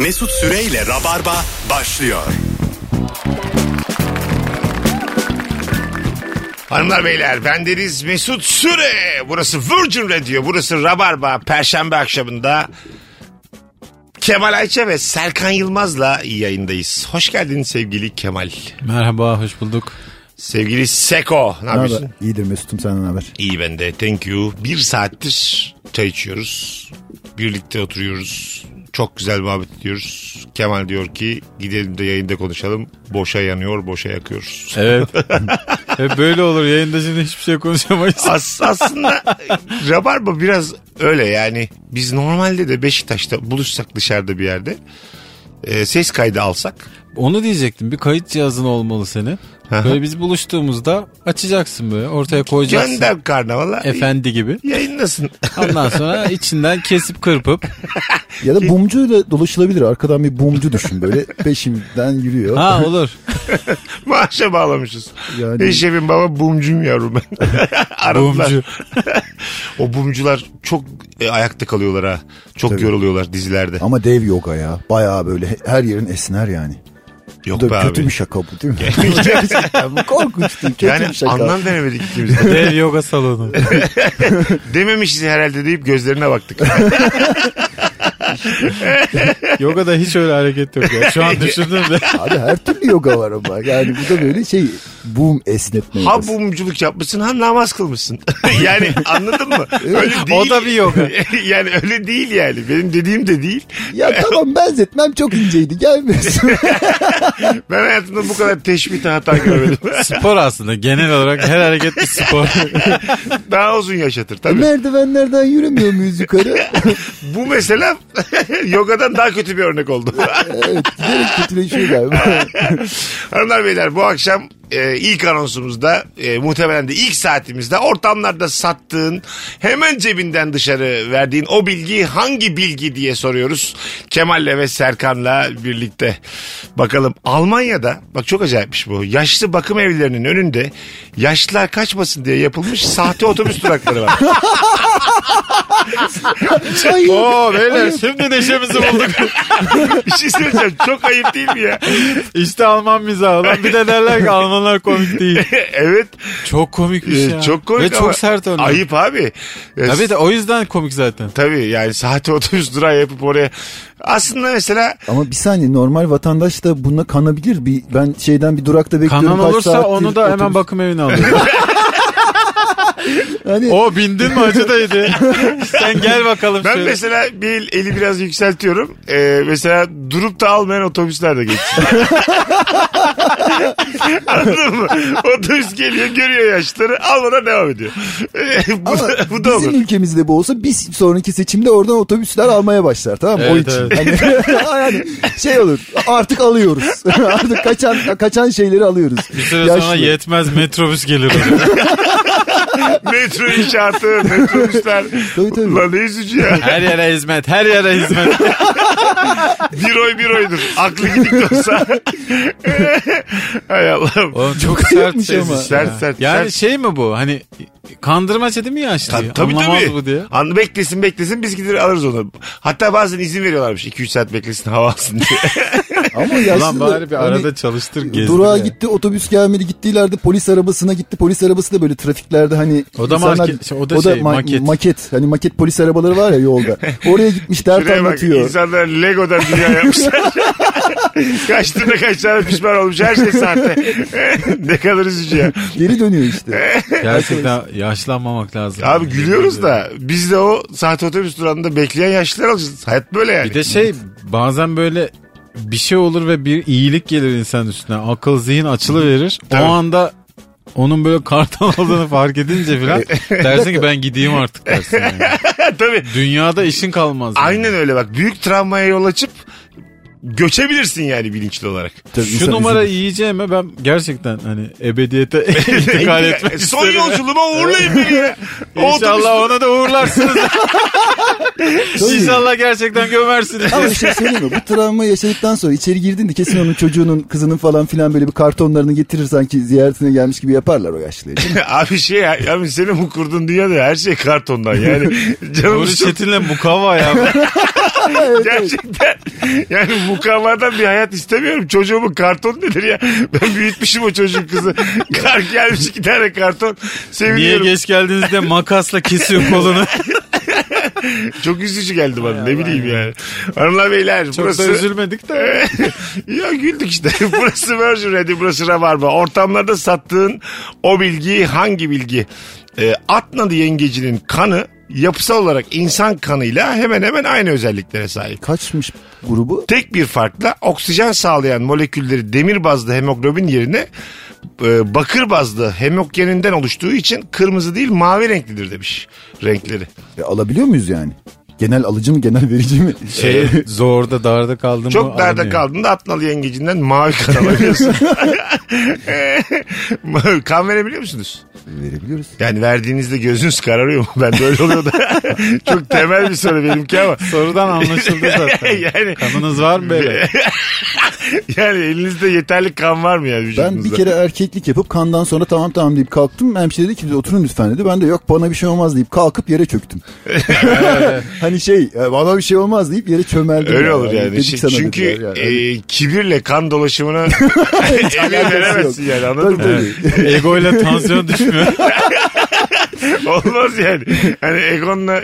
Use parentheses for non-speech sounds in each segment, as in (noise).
Mesut Süreyle Rabarba başlıyor. Hanımlar beyler bendeniz Mesut Süre. Burası Virgin Radio. Burası Rabarba. Perşembe akşamında Kemal Ayça ve Serkan Yılmaz'la yayındayız. Hoş geldin sevgili Kemal. Merhaba, hoş bulduk. Sevgili Seko. Ne Ne haber? yapıyorsun? İyidir Mesut'um senden haber? İyi ben de. Thank you. Bir saattir çay içiyoruz. Birlikte oturuyoruz. Çok güzel muhabbet ediyoruz. Kemal diyor ki gidelim de yayında konuşalım. Boşa yanıyor, boşa yakıyoruz. Evet. (laughs) Hep böyle olur. Yayında şimdi hiçbir şey konuşamayız. As, aslında Rabarba biraz öyle yani. Biz normalde de Beşiktaş'ta buluşsak dışarıda bir yerde e, ses kaydı alsak. Onu diyecektim. Bir kayıt cihazın olmalı senin. Böyle biz buluştuğumuzda açacaksın böyle. Ortaya koyacaksın. Gönder karnavala. Efendi gibi. Yayınlasın. Ondan sonra (laughs) içinden kesip kırpıp. Ya da bumcuyla dolaşılabilir. Arkadan bir bumcu düşün böyle (laughs) peşimden yürüyor. Ha olur. (laughs) Maaşa bağlamışız. Yani- Eşefim baba bumcuyum yavrum ben. Aradılar. Bumcu. O bumcular çok e, ayakta kalıyorlar ha. Çok Tabii. yoruluyorlar dizilerde. Ama dev yoga ya. Bayağı böyle her yerin esner yani. Yok Bu be kötü abi. bir şaka bu değil mi? (laughs) Gerçekten bu korkunç değil. Kötü Yani bir şaka. anlam veremedik ikimiz de. (laughs) Dev yoga salonu. (laughs) Dememişiz herhalde deyip gözlerine baktık. (laughs) Yogada hiç öyle hareket yok ya. Şu an (laughs) düşündüm de. Abi her türlü yoga var ama. Yani bu da böyle şey boom esnetme Ha yogası. bumculuk yapmışsın ha namaz kılmışsın. (laughs) yani anladın mı? Öyle değil. O da bir yoga. yani öyle değil yani. Benim dediğim de değil. Ya tamam benzetmem çok inceydi. Gelmiyorsun. Ben hayatımda bu kadar teşbih hata görmedim. Spor aslında. Genel olarak her hareket bir spor. Daha uzun yaşatır tabii. Merdivenlerden yürümüyor muyuz yukarı? Bu mesela (laughs) yogadan daha kötü bir örnek oldu. evet giderek kötüleşiyor galiba. (laughs) Hanımlar beyler bu akşam e, ilk anonsumuzda e, muhtemelen de ilk saatimizde ortamlarda sattığın hemen cebinden dışarı verdiğin o bilgi hangi bilgi diye soruyoruz. Kemal'le ve Serkan'la birlikte. Bakalım Almanya'da bak çok acayipmiş bu. Yaşlı bakım evlerinin önünde yaşlılar kaçmasın diye yapılmış sahte otobüs durakları var. (laughs) Hayır. Oo beyler şimdi neşemizi bulduk. (laughs) Bir şey söyleyeceğim çok ayıp değil mi ya? İşte Alman mizahı. Lan bir de derler ki Almanlar komik değil. (laughs) evet. Çok komikmiş e, ya. çok komik Ve ama çok sert örnek. Ayıp abi. E, Tabii de o yüzden komik zaten. Tabii yani sahte otobüs durağı yapıp oraya. Aslında mesela Ama bir saniye normal vatandaş da buna kanabilir. Bir, ben şeyden bir durakta bekliyorum. Kanan olursa saattir onu da hemen otobüs- bakım evine alıyor. (laughs) Hani o bindin mi acıdaydı. (laughs) Sen gel bakalım ben şöyle. mesela bir el- eli biraz yükseltiyorum. Ee, mesela durup da almayan otobüsler de geçiyor. (laughs) Anladın mı? Otobüs geliyor görüyor yaşları almadan devam ediyor. Ee, bu, ama bu da bizim olur. ülkemizde bu olsa bir sonraki seçimde oradan otobüsler almaya başlar tamam mı? o Evet, için. evet. Hani, (laughs) yani şey olur artık alıyoruz. artık kaçan kaçan şeyleri alıyoruz. Bir süre sonra yetmez metrobüs gelir. Metro inşaatı, metrobüsler. Tabii, tabii. Lan ne üzücü ya. her yere hizmet, her yere hizmet. (laughs) Bir oy bir oydur. Aklı gidik de olsa. Hay Allah'ım. Oğlum çok sert ses. ama. Sert sert. Yani sert. şey mi bu? Hani kandırmaca değil mi yaşlı? Ta- tabii Anlamaz tabii. bu diye. An beklesin beklesin biz gider alırız onu. Hatta bazen izin veriyorlarmış 2-3 saat beklesin hava alsın diye. (laughs) Ama yaşlı Ulan da bari bir hani arada çalıştır gezdir Durağa ya. gitti otobüs gelmedi gittiğilerde polis arabasına gitti polis arabası da böyle trafiklerde hani O da market- şey, o da şey, maket. maket hani maket polis arabaları var ya yolda oraya gitmiş dert Şuraya bak anlatıyor insanlar Lego'dan dünya yapmışlar. (laughs) Kaçtığında kaç tane pişman olmuş her şey sahte. (laughs) ne kadar üzücü ya. geri dönüyor işte (laughs) Gerçekten yaşlanmamak lazım. Abi gülüyoruz da biz de o sahte otobüs durağında bekleyen yaşlılar olacağız. Hayat böyle yani. Bir de şey bazen böyle bir şey olur ve bir iyilik gelir insan üstüne. Akıl zihin açılı verir. O anda onun böyle kartal (laughs) olduğunu fark edince filan (laughs) dersin ki ben gideyim artık dersin. yani. (laughs) Tabii. Dünyada işin kalmaz. yani. Aynen öyle bak. Büyük travmaya yol açıp göçebilirsin yani bilinçli olarak. Tabii Şu insan numara yiyeceğime ben gerçekten hani ebediyete (laughs) intikal etmek Son isterim. yolculuğuma uğurlayın beni ya. O (laughs) İnşallah ona da uğurlarsınız. (laughs) Tabii. İnşallah gerçekten gömersiniz. Ama bir şey söyleyeyim mi? Bu travma yaşadıktan sonra içeri girdiğinde kesin onun çocuğunun, kızının falan filan böyle bir kartonlarını getirir sanki ziyaretine gelmiş gibi yaparlar o mi? Abi şey ya, abi senin bu kurduğun dünyada her şey kartondan yani. Canım Nuri çok- Çetin'le mukavva ya. Gerçekten. Yani mukavvadan bir hayat istemiyorum. Çocuğumun karton nedir ya? Ben büyütmüşüm o çocuğun kızı. Kar gelmiş iki tane karton. Niye Seviniyorum. geç geldiğinizde makasla kesiyor kolunu. (laughs) Çok üzücü geldi bana. ne bileyim yani. Hanımlar beyler. Çok burası... da üzülmedik de. (laughs) ya güldük işte. (laughs) burası Virgin Radio, burası Rabarba. Ortamlarda sattığın o bilgi hangi bilgi? Ee, Atnadı yengecinin kanı yapısal olarak insan kanıyla hemen hemen aynı özelliklere sahip. Kaçmış grubu? Tek bir farkla oksijen sağlayan molekülleri demir bazlı hemoglobin yerine e, bakır bazlı hemoglobininden oluştuğu için kırmızı değil mavi renklidir demiş renkleri. E, alabiliyor muyuz yani? Genel alıcı mı genel verici mi? (laughs) Şey zorda darda kaldım mı? Çok darda alınıyor. kaldığında Atnalı yengecinden mavi kan alabiliyorsun. (laughs) (laughs) kan verebiliyor musunuz? Verebiliyoruz. Yani verdiğinizde gözünüz kararıyor mu? Ben de öyle oluyor da. Çok temel bir soru benimki ama. Sorudan anlaşıldı zaten. Yani- Kanınız var mı böyle? Yani elinizde yeterli kan var mı yani Ben vücudunuzda? bir kere erkeklik yapıp kandan sonra tamam tamam deyip kalktım. Hemşire dedi ki oturun lütfen dedi. Ben de yok bana bir şey olmaz deyip kalkıp yere çöktüm. hani şey e, bana bir şey olmaz deyip yere çömeldim. Öyle ya. olur yani. Dedik Şey- çünkü yani. e, kibirle kan dolaşımına (laughs) (laughs) emin veremezsin yani anladın Tabii, mı? tabii. Ego ile tansiyon düşmüyor. (laughs) Olmaz yani. Hani Egon'la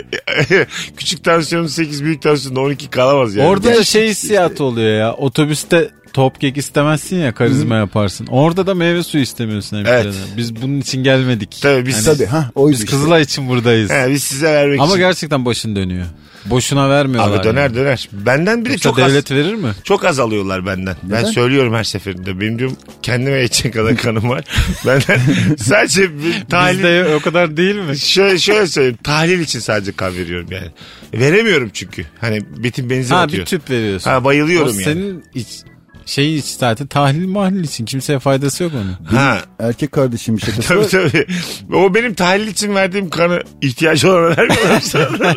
küçük tansiyonun 8 büyük tansiyonun 12 kalamaz yani. Orada da şey hissiyatı oluyor ya. Otobüste top kek istemezsin ya karizma yaparsın. Orada da meyve suyu istemiyorsun hemşireden. Evet. Biz bunun için gelmedik. Tabii biz- Hani Tabii ha biz işte. Kızılay için buradayız. He, biz size vermek Ama için. gerçekten başın dönüyor. Boşuna vermiyorlar. Abi döner yani. döner. Benden bir de Yoksa çok az. devlet verir mi? Çok az alıyorlar benden. Ben Neden? söylüyorum her seferinde. Benim diyorum kendime yetecek kadar (laughs) kanım var. Benden (laughs) sadece bir tahlil... Bizde o kadar değil mi? Şöyle, şöyle söyleyeyim. Tahlil için sadece kan veriyorum yani. Veremiyorum çünkü. Hani bitin benzin Ha atıyor. bir tüp veriyorsun. Ha bayılıyorum o yani. senin iç, iç zaten tahlil mahlil için kimseye faydası yok onun. Ha Erkek kardeşim bir şakası (laughs) tabii tabii. O benim tahlil için verdiğim kanı ihtiyacı olana vermiyorlar sana. (laughs)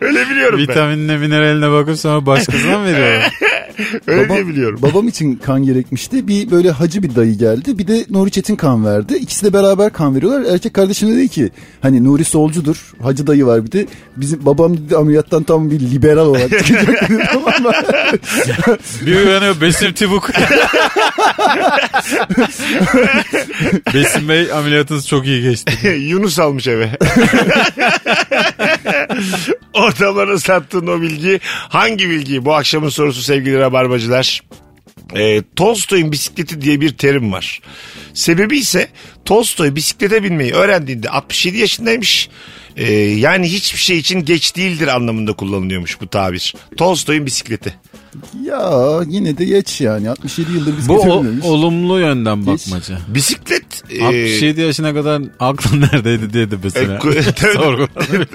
Öyle biliyorum ben. Vitaminine mineraline bakıp sonra başkasına mı veriyorlar? (laughs) (laughs) Öyle Baba- diye biliyorum. (laughs) Babam için kan gerekmişti. Bir böyle hacı bir dayı geldi. Bir de Nuri Çetin kan verdi. İkisi de beraber kan veriyorlar. Erkek kardeşim de dedi ki hani Nuri solcudur. Hacı dayı var bir de. Bizim babam dedi ameliyattan tam bir liberal olarak (laughs) çıkacak dedi. tamam mı? Bir uyanıyor Besim Tibuk. Besim Bey ameliyatınız çok iyi geçti. Yunus almış eve. (laughs) Ortamlara sattığın o bilgi hangi bilgi? Bu akşamın sorusu sevgili rabarbacılar. E, Tolstoy'un bisikleti diye bir terim var. Sebebi ise Tolstoy bisiklete binmeyi öğrendiğinde 67 yaşındaymış. E, yani hiçbir şey için geç değildir anlamında kullanılıyormuş bu tabir. Tolstoy'un bisikleti. Ya yine de geç yani. 67 yıldır biz Bu o- olumlu yönden bakmaca. Bisiklet... e, 67 yaşına kadar aklın (laughs) neredeydi diye de mesela. e,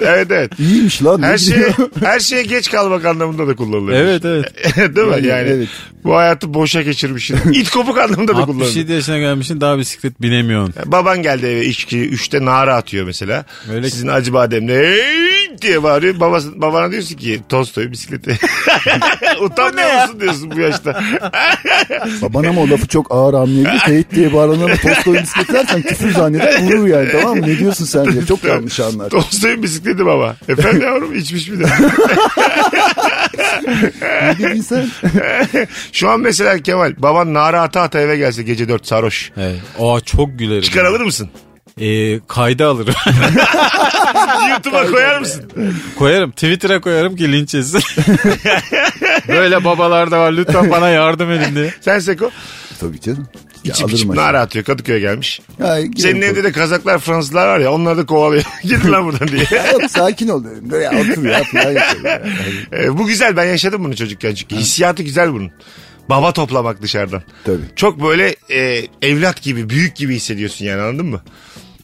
(laughs) evet evet. İyiymiş lan. Her şeye, diyor? her şeye geç kalmak anlamında da kullanılıyor. evet evet. (laughs) Değil mi? Yani, Yani evet. bu hayatı boşa geçirmişsin. İt kopuk anlamında da kullanılıyor. 67 yaşına gelmişsin daha bisiklet binemiyorsun. Baban geldi eve içki, üçte nara atıyor mesela. Öyle- Sizin acı bademle "Hey!" diye bağırıyor. Babası, babana diyorsun ki Tolstoy bisikleti. Utanmıyor musun diyorsun bu yaşta. (laughs) Baban ama o lafı çok ağır anlayabilir. Teyit diye bağıran ama Tolstoy'un bisikleti dersen küfür zanneder vurur yani tamam mı? Ne diyorsun sen diye. Çok yanlış anlar. Tolstoy'un bisikleti baba. Efendim yavrum içmiş mi de. Ne dedin sen? (laughs) Şu an mesela Kemal baban nara ata ata eve gelse gece dört sarhoş. Evet. Aa çok gülerim. Çıkar alır mısın? Ee, kayda alırım. (laughs) YouTube'a koyar mısın? koyarım. Twitter'a koyarım ki linç etsin. (laughs) Böyle babalar da var. Lütfen bana yardım edin diye. Sen Seko. Tabii canım. Ya, içip aşağı. nara atıyor. Kadıköy'e gelmiş. Ya, Senin evde de Kazaklar Fransızlar var ya onlar da kovalıyor. (laughs) Gidin lan buradan diye. Ya Yok sakin ol dedim. Böyle ya, otur ya falan ya. Ee, bu güzel ben yaşadım bunu çocukken çünkü hissiyatı güzel bunun. Baba toplamak dışarıdan. Tabii. Çok böyle e, evlat gibi büyük gibi hissediyorsun yani anladın mı?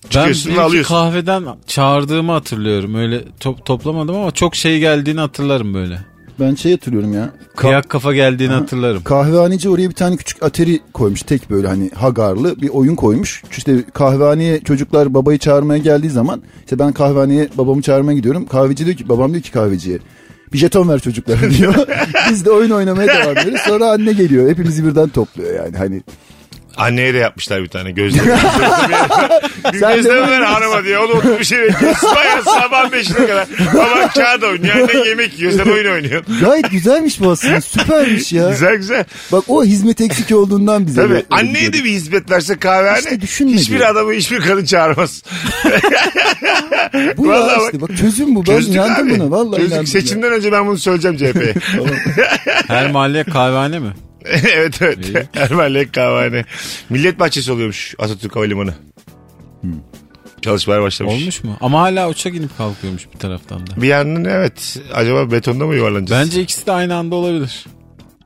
Ben Çıkıyorsun iki alıyorsun. kahveden çağırdığımı hatırlıyorum. Öyle top, toplamadım ama çok şey geldiğini hatırlarım böyle. Ben şey hatırlıyorum ya. Kıyak kafa geldiğini hatırlarım. Kahvehaneci oraya bir tane küçük ateri koymuş. Tek böyle hani hagarlı bir oyun koymuş. İşte kahvehaneye çocuklar babayı çağırmaya geldiği zaman işte ben kahvehaneye babamı çağırmaya gidiyorum. Kahveci diyor ki babam diyor ki kahveciye bir jeton ver çocuklara (laughs) diyor. Biz de oyun oynamaya devam ediyoruz. Sonra anne geliyor. Hepimizi birden topluyor yani. Hani Anneye de yapmışlar bir tane gözleme. (laughs) bir Sen de mi? ver hanıma diye. O da oturmuş eve. Baya sabah beşine kadar. Baban kağıt oynuyor. Annen yemek yiyor. Sen oyun oynuyorsun. Gayet güzelmiş bu aslında. Süpermiş ya. Güzel güzel. Bak o hizmet eksik olduğundan bize. Tabii. öyle Anneye de bir hizmet verse kahvehane. İşte düşünmedi. hiçbir adamı hiçbir kadın çağırmaz. Bu Vallahi ya bak- işte bak çözüm bu. Ben Çözdük inandım abi. buna. Vallahi Çözdük. inandım. Seçimden önce ben bunu söyleyeceğim CHP'ye. (laughs) (laughs) Her mahalleye kahvehane mi? (laughs) evet evet. Ermenlek kahvehane. Millet bahçesi oluyormuş Atatürk Havalimanı. Çalışmalar başlamış. Olmuş mu? Ama hala uçak inip kalkıyormuş bir taraftan da. Bir yandan evet. Acaba betonda mı yuvarlanacağız? Bence ikisi de aynı anda olabilir.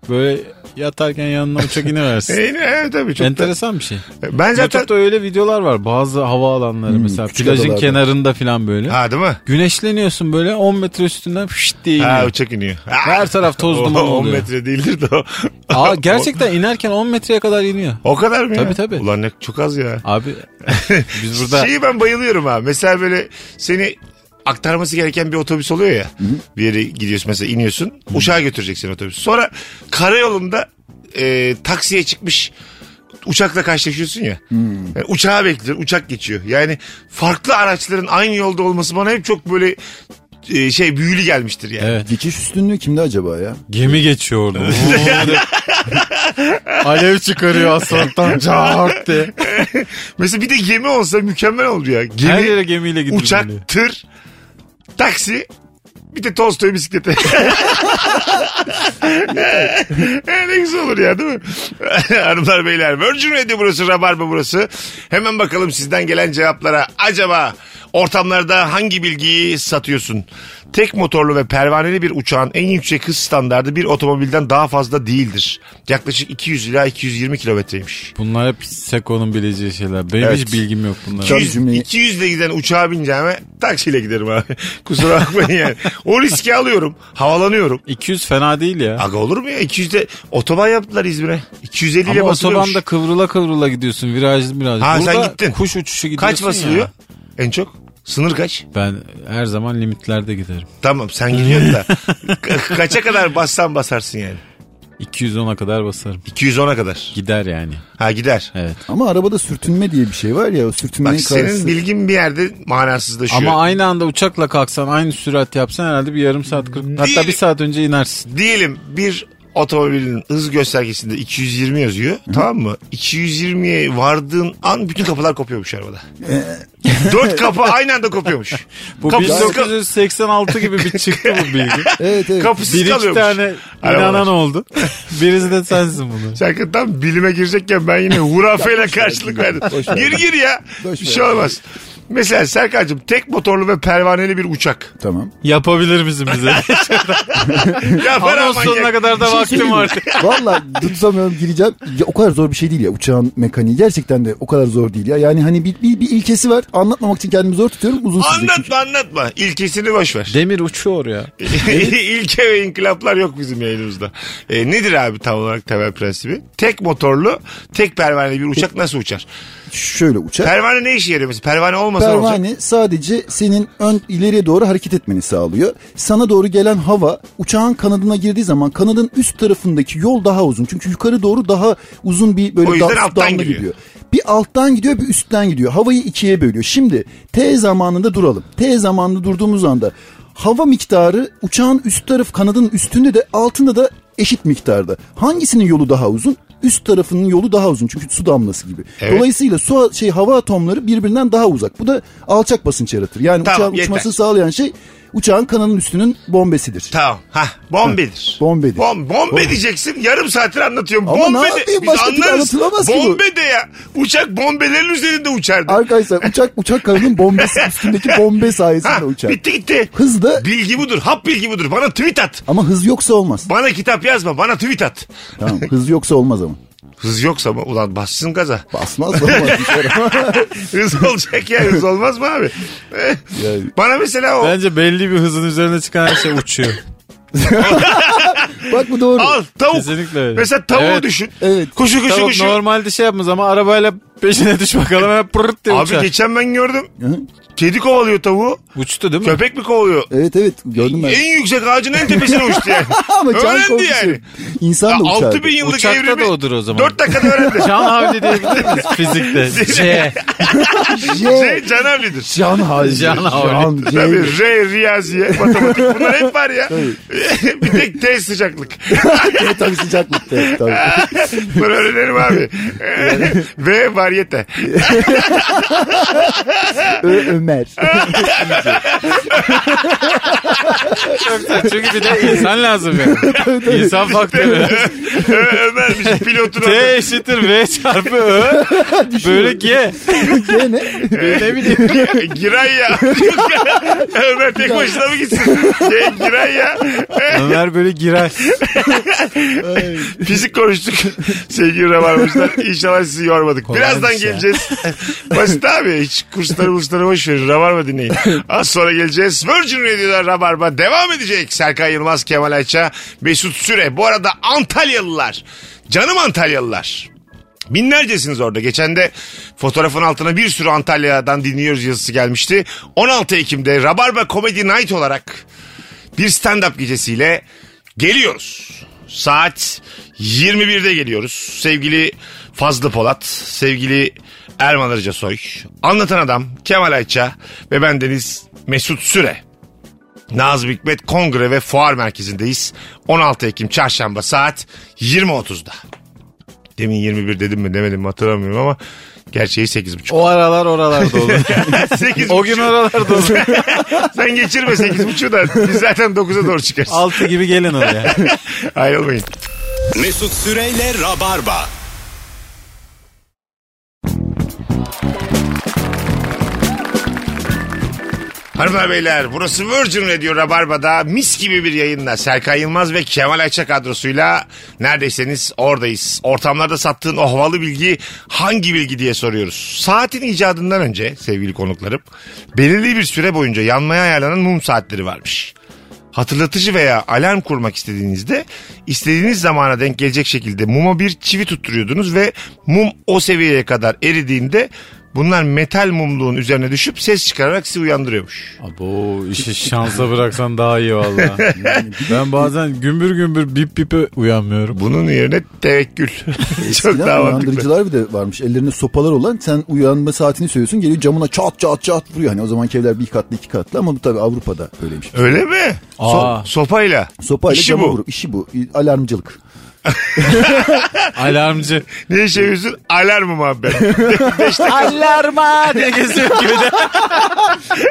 Böyle yatarken yanına uçak iniversin. (laughs) E, evet tabii çok da- Enteresan bir şey. Ben zaten... YouTube'da öyle videolar var. Bazı hava alanları mesela plajın adalarda. kenarında falan böyle. Ha değil mi? Güneşleniyorsun böyle 10 metre üstünden fışt diye Ha iniyor. uçak iniyor. Her taraf toz duman 10 oluyor. metre değildir de o. Aa, (laughs) gerçekten inerken 10 metreye kadar iniyor. O kadar mı ya? Tabii, tabii. Ulan ne çok az ya. Abi (laughs) biz burada Şeyi ben bayılıyorum ha. Mesela böyle seni aktarması gereken bir otobüs oluyor ya. Bir yere gidiyorsun mesela iniyorsun. Uçağa götüreceksin otobüs. Sonra karayolunda e, taksiye çıkmış uçakla karşılaşıyorsun ya. Yani uçağı bekliyorsun. Uçak geçiyor. Yani farklı araçların aynı yolda olması bana hep çok böyle e, şey büyülü gelmiştir yani. Evet. Geçiş üstünlüğü kimde acaba ya? gemi geçiyor orada. Alev çıkarıyor asfalttan (laughs) çarp diye. Mesela bir de gemi olsa mükemmel olur ya. Gemi, Her yere gemiyle gidiyor. uçak, tır, taksi, bir de Tolstoy bisikleti. (laughs) ne güzel olur ya değil mi? (laughs) Hanımlar beyler Virgin Radio burası Rabarba burası. Hemen bakalım sizden gelen cevaplara. Acaba ortamlarda hangi bilgiyi satıyorsun? Tek motorlu ve pervaneli bir uçağın en yüksek hız standardı bir otomobilden daha fazla değildir. Yaklaşık 200 ila 220 kilometreymiş. Bunlar hep Seko'nun bileceği şeyler. Benim Evet. hiç bilgim yok bunlara. Tabii 200, cümleyi- 200 ile giden uçağa bineceğime taksiyle giderim abi. (laughs) Kusura bakmayın yani. O riski alıyorum. Havalanıyorum. 200 fena değil ya. Aga olur mu ya? 200'de otoban yaptılar İzmir'e. 250 ile Ama basılıyormuş. otobanda kıvrıla kıvrıla gidiyorsun virajlı virajlı. Ha, sen Burada gittin. kuş uçuşu gidiyorsun Kaç basılıyor? ya. En çok? Sınır kaç? Ben her zaman limitlerde giderim. Tamam sen gidiyorsun da. (laughs) Ka- kaça kadar bassan basarsın yani? 210'a kadar basarım. 210'a kadar. Gider yani. Ha gider. Evet. Ama arabada sürtünme diye bir şey var ya. O sürtünmenin Bak senin karşısı. bilgin bir yerde manasızlaşıyor. Ama aynı anda uçakla kalksan aynı sürat yapsan herhalde bir yarım saat 40 hatta bir saat önce inersin. Diyelim bir otomobilin hız göstergesinde 220 yazıyor. Tamam mı? 220'ye vardığın an bütün kapılar kopuyormuş arabada. (laughs) Dört kapı aynı anda kopuyormuş. Bu kal- 1986 gibi bir çıktı bu bilgi. (laughs) Evet evet. kapısız Bir iki kalıyormuş. tane Arabalar. inanan oldu. Birisi de sensin bunu. (laughs) Serkan tam bilime girecekken ben yine hurafeyle karşılık verdim. Boş ver. Gir gir ya. Boş bir ver. şey olmaz. Mesela Serkan'cığım tek motorlu ve pervaneli bir uçak. Tamam. Yapabilir misin bize? (laughs) Ya bana Anons sonuna kadar da Bir şey vaktim var. (laughs) Valla tutamıyorum gireceğim. Ya, o kadar zor bir şey değil ya uçağın mekaniği. Gerçekten de o kadar zor değil ya. Yani hani bir, bir, bir ilkesi var. Anlatmamak için kendimi zor tutuyorum. Uzun sürecek. çünkü. Anlatma anlatma. İlkesini boş ver. Demir uçuyor ya. (laughs) İlke ve inkılaplar yok bizim yayınımızda. E, nedir abi tam olarak temel prensibi? Tek motorlu, tek pervaneli bir uçak nasıl uçar? Şöyle uçak. Pervane ne işe yarıyor mesela? Pervane olmasa ne olacak? Pervane sadece senin ön ileriye doğru hareket etmeni sağlıyor. Sana doğru gelen hava uçağın kanadına girdiği zaman kanadın üst tarafındaki yol daha uzun. Çünkü yukarı doğru daha uzun bir böyle O yüzden da- alttan damla gidiyor. Bir alttan gidiyor bir üstten gidiyor. Havayı ikiye bölüyor. Şimdi T zamanında duralım. T zamanında durduğumuz anda hava miktarı uçağın üst taraf kanadın üstünde de altında da eşit miktarda. Hangisinin yolu daha uzun? Üst tarafının yolu daha uzun çünkü su damlası gibi. Evet. Dolayısıyla su şey hava atomları birbirinden daha uzak. Bu da alçak basınç yaratır. Yani Tamam, uçağın uçmasını sağlayan şey uçağın kanadının üstünün bombesidir. Tamam. Ha, bombedir. bombedir. Bom, bombe diyeceksin. Yarım saattir anlatıyorum. Ama bombe ne yapayım? Biz Başka türlü anlatılamaz ki bu. Bombe de ya. Uçak bombelerin üzerinde uçardı. Arkadaşlar (laughs) uçak uçak kanadının bombesi üstündeki bombe sayesinde Ha, uçar. bitti gitti. Hız da Bilgi budur. Hap bilgi budur. Bana tweet at. ama hız yoksa olmaz. Bana kitap yazma. Bana tweet at. Tamam hız yoksa olmaz ama. Hız yoksa mı? Ulan bassın gaza. Basmaz şey. (laughs) (laughs) Hız olacak ya. Hız olmaz mı abi? (laughs) Yani- Bana mesela o. Bence belli bir hızın üzerine çıkan her şey uçuyor. Bak bu doğru. Al tavuk. Kesinlikle öyle. Mesela tavuğu Evet. düşün. Evet. Kuşu kuşu Tavuk kuşu. normalde şey yapmaz ama arabayla peşine düş bakalım hep pırt diye Abi uçar. geçen ben gördüm. Hı? Kedi kovalıyor tavuğu. Uçtu değil mi? Köpek mi kovalıyor? Evet evet gördüm ben. En yüksek ağacın en tepesine uçtu yani. (laughs) Ama can Öğrendi korkusu. yani. İnsan da uçardı. 6000 yıllık Uçakta evrimi da odur o zaman. 4 dakikada öğrendi. (laughs) Can havli diyebilir miyiz (laughs) fizikte? C. şey Can Avli'dir. Can havli. Can havli. Can, Tabii R, riyaziye, matematik bunlar hep var ya. bir tek T sıcaklık. C. tabii sıcaklıkta. Tabii. Bunu öğrenelim abi. Ve varyete. Ö- Ömer. (laughs) Çünkü bir de insan lazım yani. (laughs) İnsan faktörü. Ömer'miş pilotun adı. T eşittir V çarpı Ö. (laughs) Böyle G. G ne? Ne bileyim. Giray ya. Ömer tek başına mı gitsin? Ge- Giray ya. Ömer böyle girer. Fizik konuştuk. Sevgili Rabarbacılar. İnşallah sizi yormadık. Kolaymış Birazdan ya. geleceğiz. Basit abi. Hiç kursları kursları boş verin. Rabarba dinleyin. (laughs) Az sonra geleceğiz. Virgin Radio'da Rabarba devam edecek. Serkan Yılmaz, Kemal Ayça, Mesut Süre. Bu arada Antalyalılar. Canım Antalyalılar. Binlercesiniz orada. Geçen de fotoğrafın altına bir sürü Antalya'dan dinliyoruz yazısı gelmişti. 16 Ekim'de Rabarba Comedy Night olarak bir stand-up gecesiyle geliyoruz. Saat 21'de geliyoruz. Sevgili Fazlı Polat, sevgili Erman Arıca Soy, anlatan adam Kemal Ayça ve bendeniz Mesut Süre. Nazım Hikmet Kongre ve Fuar Merkezi'ndeyiz. 16 Ekim Çarşamba saat 20.30'da. Demin 21 dedim mi demedim mi hatırlamıyorum ama gerçeği 8.30. O aralar oralarda olur. (laughs) 8.30. o gün oralarda olur. (laughs) Sen geçirme 8.30'u da biz zaten 9'a doğru çıkarız. 6 gibi gelin oraya. (laughs) Ayrılmayın. Mesut Süreyle Rabarba. Hanımlar beyler burası Virgin Radio Rabarba'da mis gibi bir yayınla Serkan Yılmaz ve Kemal Ayça kadrosuyla neredeyseniz oradayız. Ortamlarda sattığın o havalı bilgi hangi bilgi diye soruyoruz. Saatin icadından önce sevgili konuklarım belirli bir süre boyunca yanmaya ayarlanan mum saatleri varmış. Hatırlatıcı veya alarm kurmak istediğinizde istediğiniz zamana denk gelecek şekilde muma bir çivi tutturuyordunuz ve mum o seviyeye kadar eridiğinde bunlar metal mumluğun üzerine düşüp ses çıkararak sizi uyandırıyormuş. Abo işi şansa bıraksan daha iyi valla. ben bazen gümbür gümbür bip bipe uyanmıyorum. Bunun yerine tevekkül. (laughs) Çok Eskiden daha mantıklı. uyandırıcılar bir de varmış. Ellerinde sopalar olan sen uyanma saatini söylüyorsun geliyor camına çat çat çat vuruyor. Hani o zamanki evler bir katlı iki katlı ama bu tabii Avrupa'da öyleymiş. Öyle mi? Aa. sopayla. Sopayla İşi cama bu. vurup işi bu. Alarmcılık. (laughs) Alarmcı. Ne işe yapıyorsun? Alarmım abi (laughs) ben. Alarma diye (laughs) geziyor gibi de.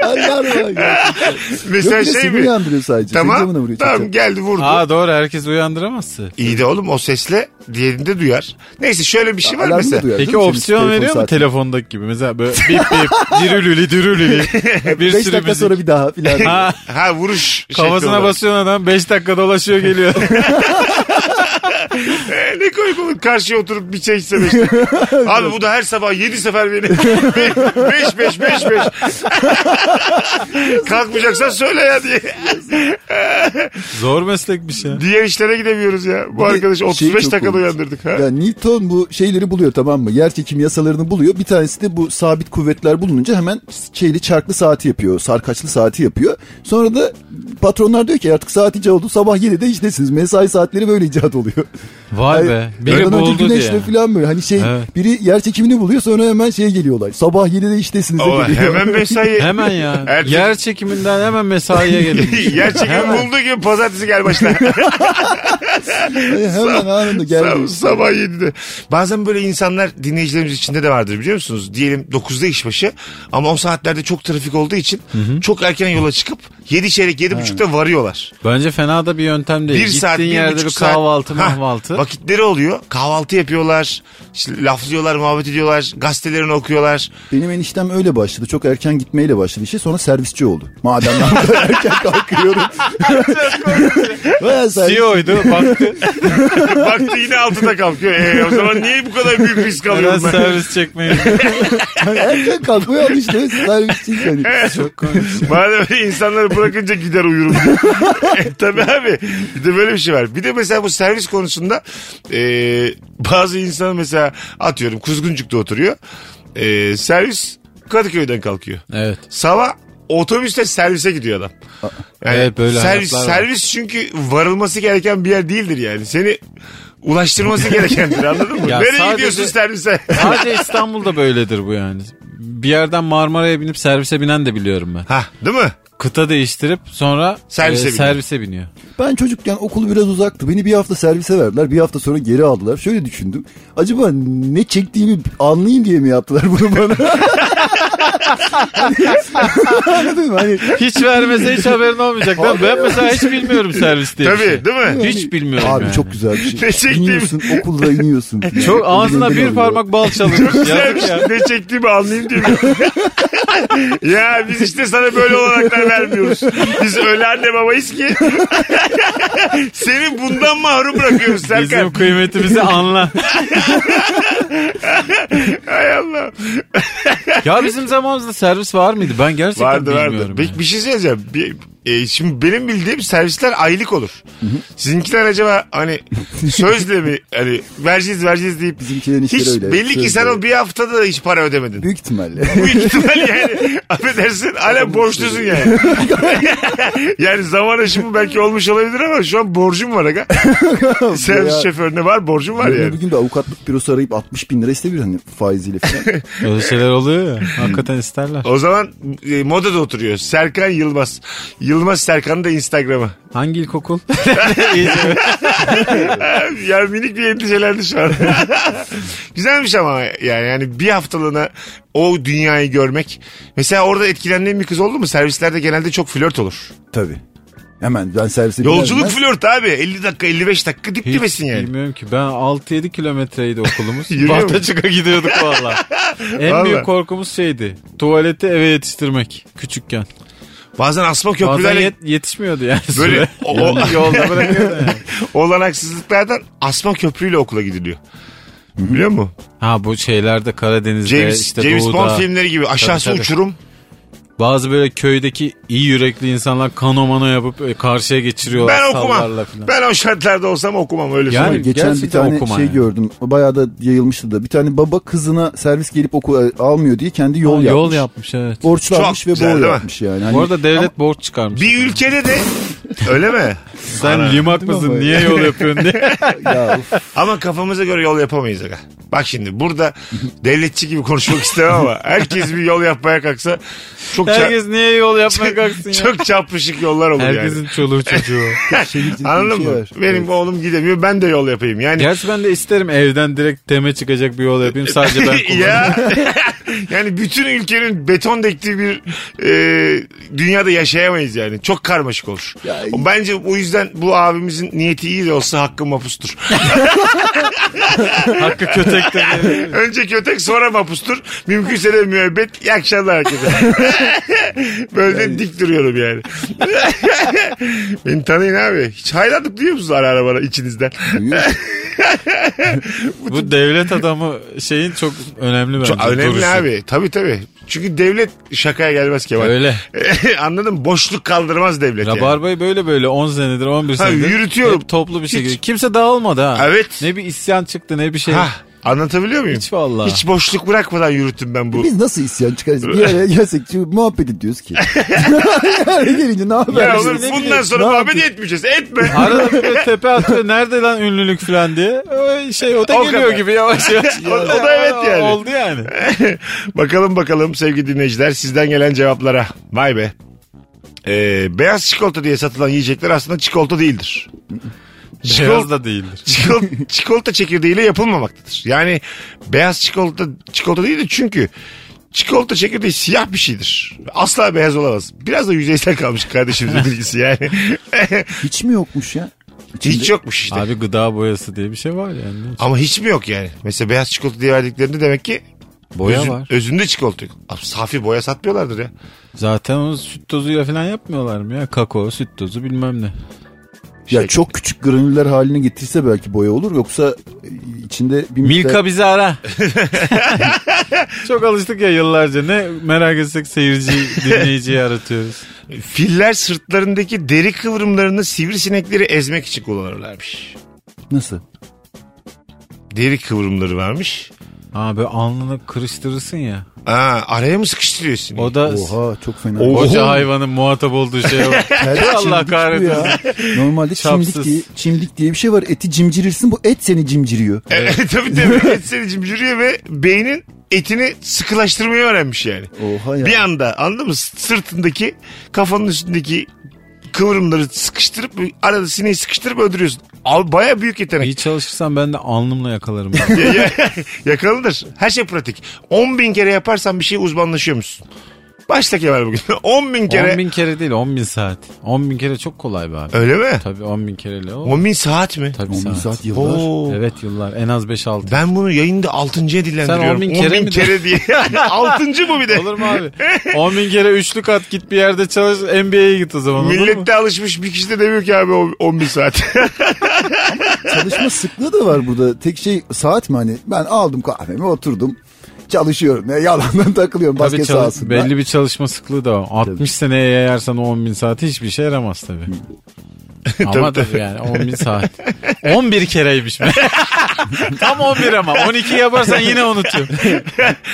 Alarm var. gerçekten. Mesela Yok bir de şey mi? uyandırıyor sadece. Tamam. vuruyor. Tamam geldi vurdu. Aa doğru herkes uyandıramazsın. İyi de oğlum o sesle diğerinde duyar. Neyse şöyle bir şey var Alarmı mesela. duyar, Peki opsiyon veriyor mu telefondaki gibi? Mesela böyle bip bip dirülülü dirülülü. Bir Beş sürü dakika müzik. sonra bir daha filan. Ha, Ha vuruş. kafasına basıyorsun adam 5 dakika dolaşıyor geliyor. (laughs) Ee, ne olur karşıya oturup bir çay içse beş Abi bu da her sabah yedi sefer beni. (laughs) beş beş beş beş. (laughs) Kalkmayacaksan söyle ya diye. Zor meslekmiş ya. Diğer işlere gidemiyoruz ya. Bu şey 35 çok dakikada komik. uyandırdık. Ha? Ya Newton bu şeyleri buluyor tamam mı? Yer çekimi yasalarını buluyor. Bir tanesi de bu sabit kuvvetler bulununca hemen şeyli çarklı saati yapıyor. Sarkaçlı saati yapıyor. Sonra da patronlar diyor ki artık saat icat oldu. Sabah 7'de iştesiniz. Mesai saatleri böyle icat oluyor. Vay be. Biri buldu güneşle diye. falan böyle. Hani şey Evet. biri yer çekimini buluyor sonra hemen şeye geliyorlar. Sabah 7'de iştesiniz. O hemen mesai. Hemen ya. (laughs) Ertesi- Yer çekiminden hemen mesaiye gelin. (laughs) Yer çekimi bulduğu gibi pazartesi gel başla. (laughs) hemen anında geldi. Sab- sabah 7'de. Bazen böyle insanlar dinleyicilerimiz içinde de vardır biliyor musunuz? Diyelim 9'da işbaşı ama o saatlerde çok trafik olduğu için çok erken yola çıkıp 7 çeyrek 7.30'da varıyorlar. Bence fena da bir yöntem değil. Bir Gittiğin saat, bir yerde bir saat. Kahvaltı. Vakitleri oluyor. Kahvaltı yapıyorlar. işte laflıyorlar, muhabbet ediyorlar. Gazetelerini okuyorlar. Benim eniştem öyle başladı. Çok erken gitmeyle başladı işe. Sonra servisçi oldu. Madem ben bu kadar erken kalkıyorum. (laughs) Bayağı servis- CEO'ydu baktı. (laughs) Baktı yine 6'da kalkıyor. E, o zaman niye bu kadar büyük risk Biraz alıyorum ben? servis çekmeyi. (laughs) erken kalkmaya alıştı. Servisçi hani. Çok komik. Madem öyle insanları bırakınca gider uyurum e, tabii abi. Bir de böyle bir şey var. Bir de mesela bu servis konusunda e, bazı insan mesela atıyorum Kuzguncuk'ta oturuyor. E, servis Kadıköy'den kalkıyor. Evet. Sabah otobüste servise gidiyor adam. Yani Evet, böyle servis, servis çünkü varılması gereken bir yer değildir yani. Seni ulaştırması (laughs) gerekendir anladın mı? Ya Nereye sadece- gidiyorsun servise? (laughs) Sadece İstanbul'da böyledir bu yani. Bir yerden Marmara'ya binip servise binen de biliyorum ben. ha değil mi? Kıta değiştirip sonra Servise e, biniyor. servise biniyor. Ben çocukken okul biraz uzaktı. Beni bir hafta servise verdiler. Bir hafta sonra geri aldılar. Şöyle düşündüm. Acaba ne çektiğimi anlayayım diye mi yaptılar bunu bana? (laughs) Anladın mı? Hani Hiç vermese hiç haberin olmayacak. Ben, ben mesela hiç bilmiyorum servis diye. Tabii şey. değil mi? Hiç bilmiyorum Abi yani. çok güzel bir şey. Ne çektiğimi- İniyorsun okulda iniyorsun. (laughs) Çok ağzına bir alıyor. parmak bal çalınmış. Ya. ne çektiğimi anlayayım diye. (laughs) ya biz işte sana böyle olanaklar vermiyoruz. Biz öyle anne babayız ki. (laughs) Seni bundan mahrum bırakıyoruz Serkan. Bizim kıymetimizi anla. Hay Allah. ya bizim zamanımızda servis var mıydı? Ben gerçekten Vardı vardı. bilmiyorum. Peki yani. bir şey söyleyeceğim. Bir, e, şimdi benim bildiğim servisler aylık olur. Sizinkiler acaba hani sözle mi hani vereceğiz vereceğiz deyip Bizimkilerin hiç öyle. belli ki sen o bir haftada da hiç para ödemedin. Büyük ihtimalle. Büyük ihtimal yani (laughs) (laughs) affedersin hala borçlusun yani. (laughs) yani zaman aşımı belki olmuş olabilir ama şu an borcum var aga. (laughs) Servis şoförüne var borcum var yani. bir gün de avukatlık bürosu arayıp 60 bin lira istebilir hani faiziyle falan. Öyle şeyler oluyor ya. Hakikaten isterler. O zaman e, modada oturuyor. Serkan Yılmaz. Yılmaz Serkan'ın da Instagram'ı. Hangi ilkokul? (laughs) ya minik bir endişelendi şu an. (laughs) Güzelmiş ama yani yani bir haftalığına o dünyayı görmek. Mesela orada etkilendiğin bir kız oldu mu? Servislerde genelde çok flört olur. Tabii. Hemen ben servise Yolculuk binerdim. flört abi. 50 dakika 55 dakika dip Hiç dibesin yani. Bilmiyorum ki. Ben 6-7 kilometreydi okulumuz. (laughs) Bahtaçık'a gidiyorduk valla. En Vallahi. büyük korkumuz şeydi. Tuvaleti eve yetiştirmek. Küçükken. Bazen asma Bazen köprülerle yet- yetişmiyordu yani. Böyle o- Yani yolda (laughs) bırakıyordu yani. olanaksızlıklardan asma köprüyle okula gidiliyor. Biliyor musun? Ha bu şeylerde Karadeniz'de James, işte James doğuda. Bond filmleri gibi aşağısı Tabii, tabii. uçurum. Bazı böyle köydeki iyi yürekli insanlar kanomano yapıp e, karşıya geçiriyorlar Ben okumam. sallarla falan. Ben o şartlarda olsam okumam öyle Yani- söyleyeyim. Geçen bir tane okuma şey yani. gördüm. Bayağı da yayılmıştı da. Bir tane baba kızına servis gelip oku almıyor diye kendi yol Ha, yapmış. Yol yapmış evet. Borçlanmış Çok ve güzel, bol yapmış yani. Hani Bu arada devlet borç çıkarmış. Bir ülkede de öyle mi? Sen limak Değil mi mısın ama? niye yol yapıyorsun diye. (laughs) ya, (laughs) Ama kafamıza göre yol yapamayız aga. Bak şimdi burada (laughs) devletçi gibi konuşmak istemem ama herkes bir yol yapmaya kalksa çok Herkes niye yol yapmaya kalksın ya? çok çapışık yollar olur Herkesin yani. çoluğu çocuğu. (laughs) şey Anladın şey mı? Benim Evet. oğlum gidemiyor ben de yol yapayım. Yani Gerçi ben de isterim evden direkt teme çıkacak bir yol yapayım. Sadece ben (laughs) kullanayım. ya (laughs) (laughs) yani bütün ülkenin beton dektiği bir e, dünyada yaşayamayız yani. Çok karmaşık olur. Ya- Bence o yüzden bu abimizin niyeti iyi de olsa hakkı mapustur. (laughs) Hakkı kötekte. Önce kötek sonra mapustur. Mümkünse de müebbet. İyi akşamlar herkese. (laughs) Böyle de dik duruyorum yani. Beni tanıyın abi. Hiç hayranlık duyuyor musunuz ara ara bana içinizden? (laughs) Bu devlet adamı şeyin çok önemli bence. Çok önemli duruşu. abi. Tabii tabii. Çünkü devlet şakaya gelmez Kemal. Öyle. (laughs) Anladın mı? Boşluk kaldırmaz devlet yani. Rabarba'yı böyle böyle 10 senedir 11 Ha, senedir. yürütüyorum. Hep toplu bir Hiç. şekilde. Kimse dağılmadı ha. Evet. Ne bir isyan çıktı ne bir şey. Ha, anlatabiliyor muyum? Hiç vallahi. Hiç boşluk bırakmadan yürüttüm ben bu. Biz nasıl isyan çıkarız? Bir araya gelsek şimdi muhabbet ediyoruz ki. (laughs) yani gelince ne haber? Ya oğlum ne bundan bileyim, sonra ne muhabbet yapayım? etmeyeceğiz. Etme. (laughs) Arada bir de (laughs) tepe atıyor. Nerede lan ünlülük falan diye. O şey o da O geliyor kadar. gibi yavaş yavaş. O- o da evet yani. Oldu yani. bakalım bakalım sevgili dinleyiciler sizden gelen cevaplara. Vay be. Ee, beyaz çikolata diye satılan yiyecekler aslında çikolata değildir. Beyaz da değildir. Çikolata, (laughs) çikolata çekirdeğiyle yapılmamaktadır. Yani beyaz çikolata çikolata değildir çünkü çikolata çekirdeği siyah bir şeydir. Asla beyaz olamaz. Biraz da yüzeysel kalmış kardeşimizin (laughs) bilgisi yani. (laughs) Hiç mi yokmuş ya? İçinde- hiç yokmuş işte. Abi gıda boyası diye bir şey var yani. Ama hiç mi yok yani? Mesela beyaz çikolata diye verdiklerinde demek ki Boya özün- var. özünde çikolata yok. Abi, safi boya satmıyorlardır ya. Zaten onu süt tozuyla falan yapmıyorlar mı ya? Kakao, süt tozu bilmem ne. Ya Şey- çok küçük granüller haline getirse belki boya olur yoksa e, içinde bir miktar... Milka bizi ara. (laughs) Çok alıştık ya yıllarca. Ne merak etsek seyirci, dinleyiciyi aratıyoruz. Filler sırtlarındaki deri kıvrımlarını sivrisinekleri ezmek için kullanırlarmış. Nasıl? Deri kıvrımları varmış. Ha böyle alnını kırıştırırsın ya. Ha, araya mı sıkıştırıyor seni? O da Oha çok fena. Oha. koca hayvanın muhatap olduğu şey var. (laughs) Allah çimdik kahretsin. Normalde çimdik Çapsız. diye, çimdik diye bir şey var. Eti cimcirirsin bu et seni cimciriyor. Evet. (laughs) tabii tabii. Et seni cimciriyor ve beynin etini sıkılaştırmayı öğrenmiş yani. Oha ya. Bir anda anladın mı? Sırtındaki kafanın üstündeki kıvrımları sıkıştırıp arada sineği sıkıştırıp öldürüyorsun. Al baya büyük yetenek. İyi çalışırsan ben de alnımla yakalarım. (laughs) Ya- ya- Yakalanır. Her şey pratik. 10 bin kere yaparsan bir şey uzmanlaşıyor musun? Başla Kemal bugün. (laughs) 10 bin kere. 10 bin kere değil 10 bin saat. 10 bin kere çok kolay be abi. Öyle mi? Tabii 10 bin kereyle o. 10 bin saat mi? Tabii 10 bin saat. saat yıllar. Oo. Evet yıllar en az 5-6. Ben bunu yayında 6.ya dillendiriyorum. Sen 10 bin kere mi kere diye. (laughs) 6. bu bir de. Olur mu abi? (laughs) 10 bin kere üçlük at git bir yerde çalış NBA'ye git o zaman? Millet de alışmış bir kişi de demiyor ki abi o 10 bin saat. Çalışma sıklığı da var burada. Tek şey saat mi hani? Ben aldım kahvemi oturdum. Çalışıyorum. Ya, yalandan takılıyorum Tabii basket çalış- sahasında. belli bir çalışma sıklığı da var. 60 seneye yayarsan o 10 bin saat hiçbir şey yaramaz tabii. (laughs) ama Tabii, tabii yani 10 bin saat. 11 kereymiş. (laughs) Tam 11 ama 12 yaparsan yine unutuyorum.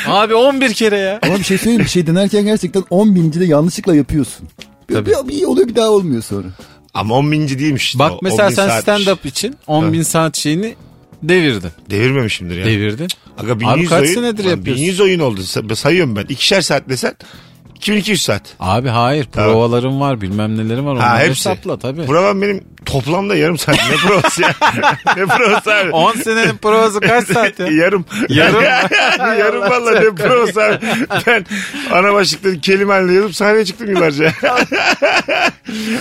Abi 11 kere ya. Ama bir şey söyleyeyim bir şey denerken gerçekten 10 bininci de yanlışlıkla yapıyorsun. Bir, Tabii. bir, bir iyi oluyor bir daha olmuyor sonra. Ama 10 binci değilmiş. işte Bak o, 10 mesela sen stand-up için 10 bin saat şeyini devirdin. Devirmemişimdir ya. Devirdin. Aga 1100 Abi kaç oyun, senedir Lan yapıyorsun? 1100 oyun oldu. Sa- Sayıyorum ben. İkişer saat desen 2200 saat. Abi hayır provalarım var bilmem nelerim var. Onları hepsi. hesapla tabii. Program benim toplamda yarım saat. Ne provası ya? (laughs) ne provası abi? 10 senenin provası kaç saat ya? Yarım. Yarım. (laughs) Yarım (laughs) valla ne provası abi. Ben ana başlıkları kelime haline yazıp sahneye çıktım yıllarca.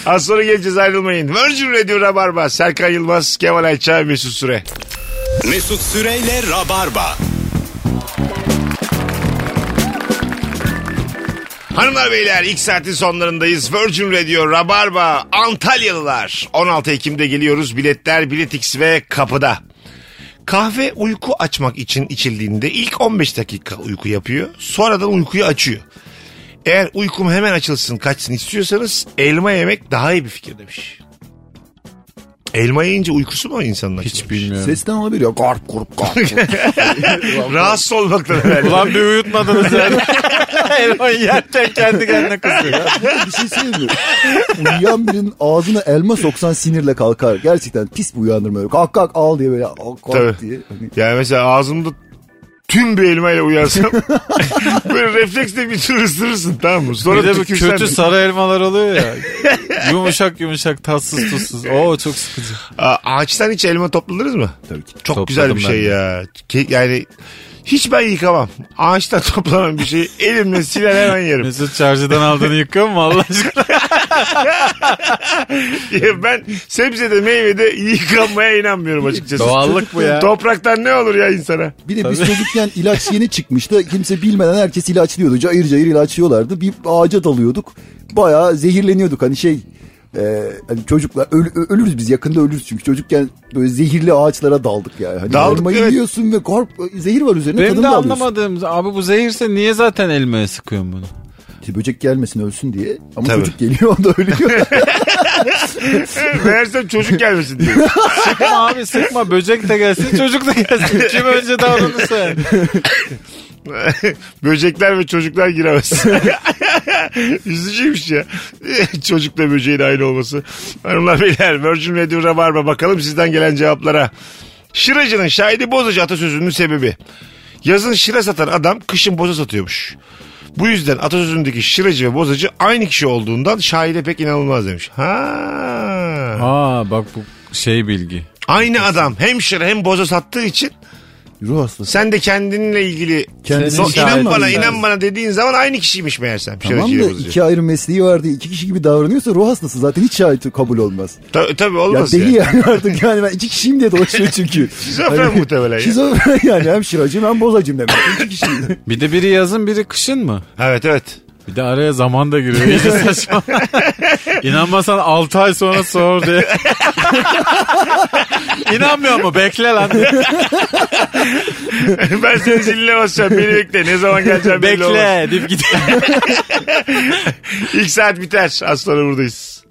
Az sonra geleceğiz ayrılmayın. Virgin Radio Rabarba. Serkan Yılmaz, Kemal Ayça, Mesut Süre. Mesut Süreyle Rabarba. Hanımlar beyler ilk saatin sonlarındayız. Virgin Radio Rabarba Antalyalılar. 16 Ekim'de geliyoruz. Biletler Biletix ve kapıda. Kahve uyku açmak için içildiğinde ilk 15 dakika uyku yapıyor. Sonradan uykuyu açıyor. Eğer uykum hemen açılsın kaçsın istiyorsanız elma yemek daha iyi bir fikir demiş. Elma yiyince uykusu mu insanın Hiç açılmış? bilmiyorum. Sesten olabilir ya. Garp grup garp. (laughs) Rahatsız olmaktan herhalde. Ulan bir uyutmadınız yani. (laughs) Elmayı yerken kendi kendine kızıyor. bir şey söyleyeyim? Uyuyan birinin ağzına elma soksan sinirle kalkar. Gerçekten pis bir uyandırma. öyle. Kalk kalk al diye böyle al, kalk Tabii. diye. Hani Yani mesela ağzımda tüm bir elmayla uyansam (laughs) böyle refleksle bir tür ısırırsın tamam mı? Sonra Bir de bu tükürsen kötü sarı elmalar oluyor ya. yumuşak yumuşak tatsız tuzsuz. Oo çok sıkıcı. Aa, ağaçtan hiç elma topladınız mı? tabii ki. Çok Topladım güzel bir şey ben ya. Ke- Yani hiç ben yıkamam. Ağaçtan toplanan bir şeyi elimle siler hemen yerim. Mesut çarşıdan aldığını yıkıyor mu Allah aşkına? (laughs) ben sebzede meyvede yıkanmaya inanmıyorum açıkçası. Doğallık bu ya. Topraktan ne olur ya insana? Bir de biz çocukken ilaç yeni çıkmıştı. Kimse bilmeden herkes ilaçlıyordu. Cayır cayır ilaçlıyorlardı. Bir ağaca dalıyorduk. Bayağı zehirleniyorduk. Hani şey e, hani çocuklar öl- ölürüz biz yakında ölürüz çünkü çocukken böyle zehirli ağaçlara daldık yani. Hani Daldık, elmayı evet. yiyorsun ve kork zehir var üzerine Benim tadını de anlamadığım abi bu zehirse niye zaten elmaya sıkıyorsun bunu? İşte böcek gelmesin ölsün diye. Ama Tabii. çocuk geliyor o da ölüyor. (laughs) Meğersem çocuk gelmesin diye. Sıkma abi sıkma böcek de gelsin çocuk da gelsin. Kim önce davranırsa. (laughs) (laughs) Böcekler ve çocuklar giremez. (laughs) Üzücüymüş ya. (laughs) Çocukla böceğin aynı olması. Hanımlar beyler Virgin Radio Rabarba bakalım sizden gelen cevaplara. Şıracının şahidi bozacı atasözünün sebebi. Yazın şıra satan adam kışın boza satıyormuş. Bu yüzden atasözündeki şıracı ve bozacı aynı kişi olduğundan şahide pek inanılmaz demiş. Ha. Aa bak bu şey bilgi. Aynı adam hem şıra hem boza sattığı için Ruh hastası. sen de kendinle ilgili Kendini So, inan bana lazım. inan bana dediğin zaman aynı kişiymiş meğersem. Tamam da iki ayrı mesleği var diye iki kişi gibi davranıyorsa ruh hastası zaten hiç şahit kabul olmaz. Ta- tabii Ya olmaz deli ya. yani (laughs) artık yani ben iki kişiyim diye dolaşıyor çünkü. (laughs) Şizofren muhtemelen ya. Şizofren yani hem şıracıyım hem bozacıyım demek. İki kişiyim. Bir de biri yazın biri kışın mı? Evet evet. Bir de araya zaman da giriyor. İyice (laughs) saçma. İnanmasan 6 ay sonra sor diye. İnanmıyor mu? Bekle lan. ben senin ziline basacağım. Beni bekle. Ne zaman geleceğim belli olmaz. Bekle deyip gidiyor. (laughs) İlk saat biter. Az sonra buradayız.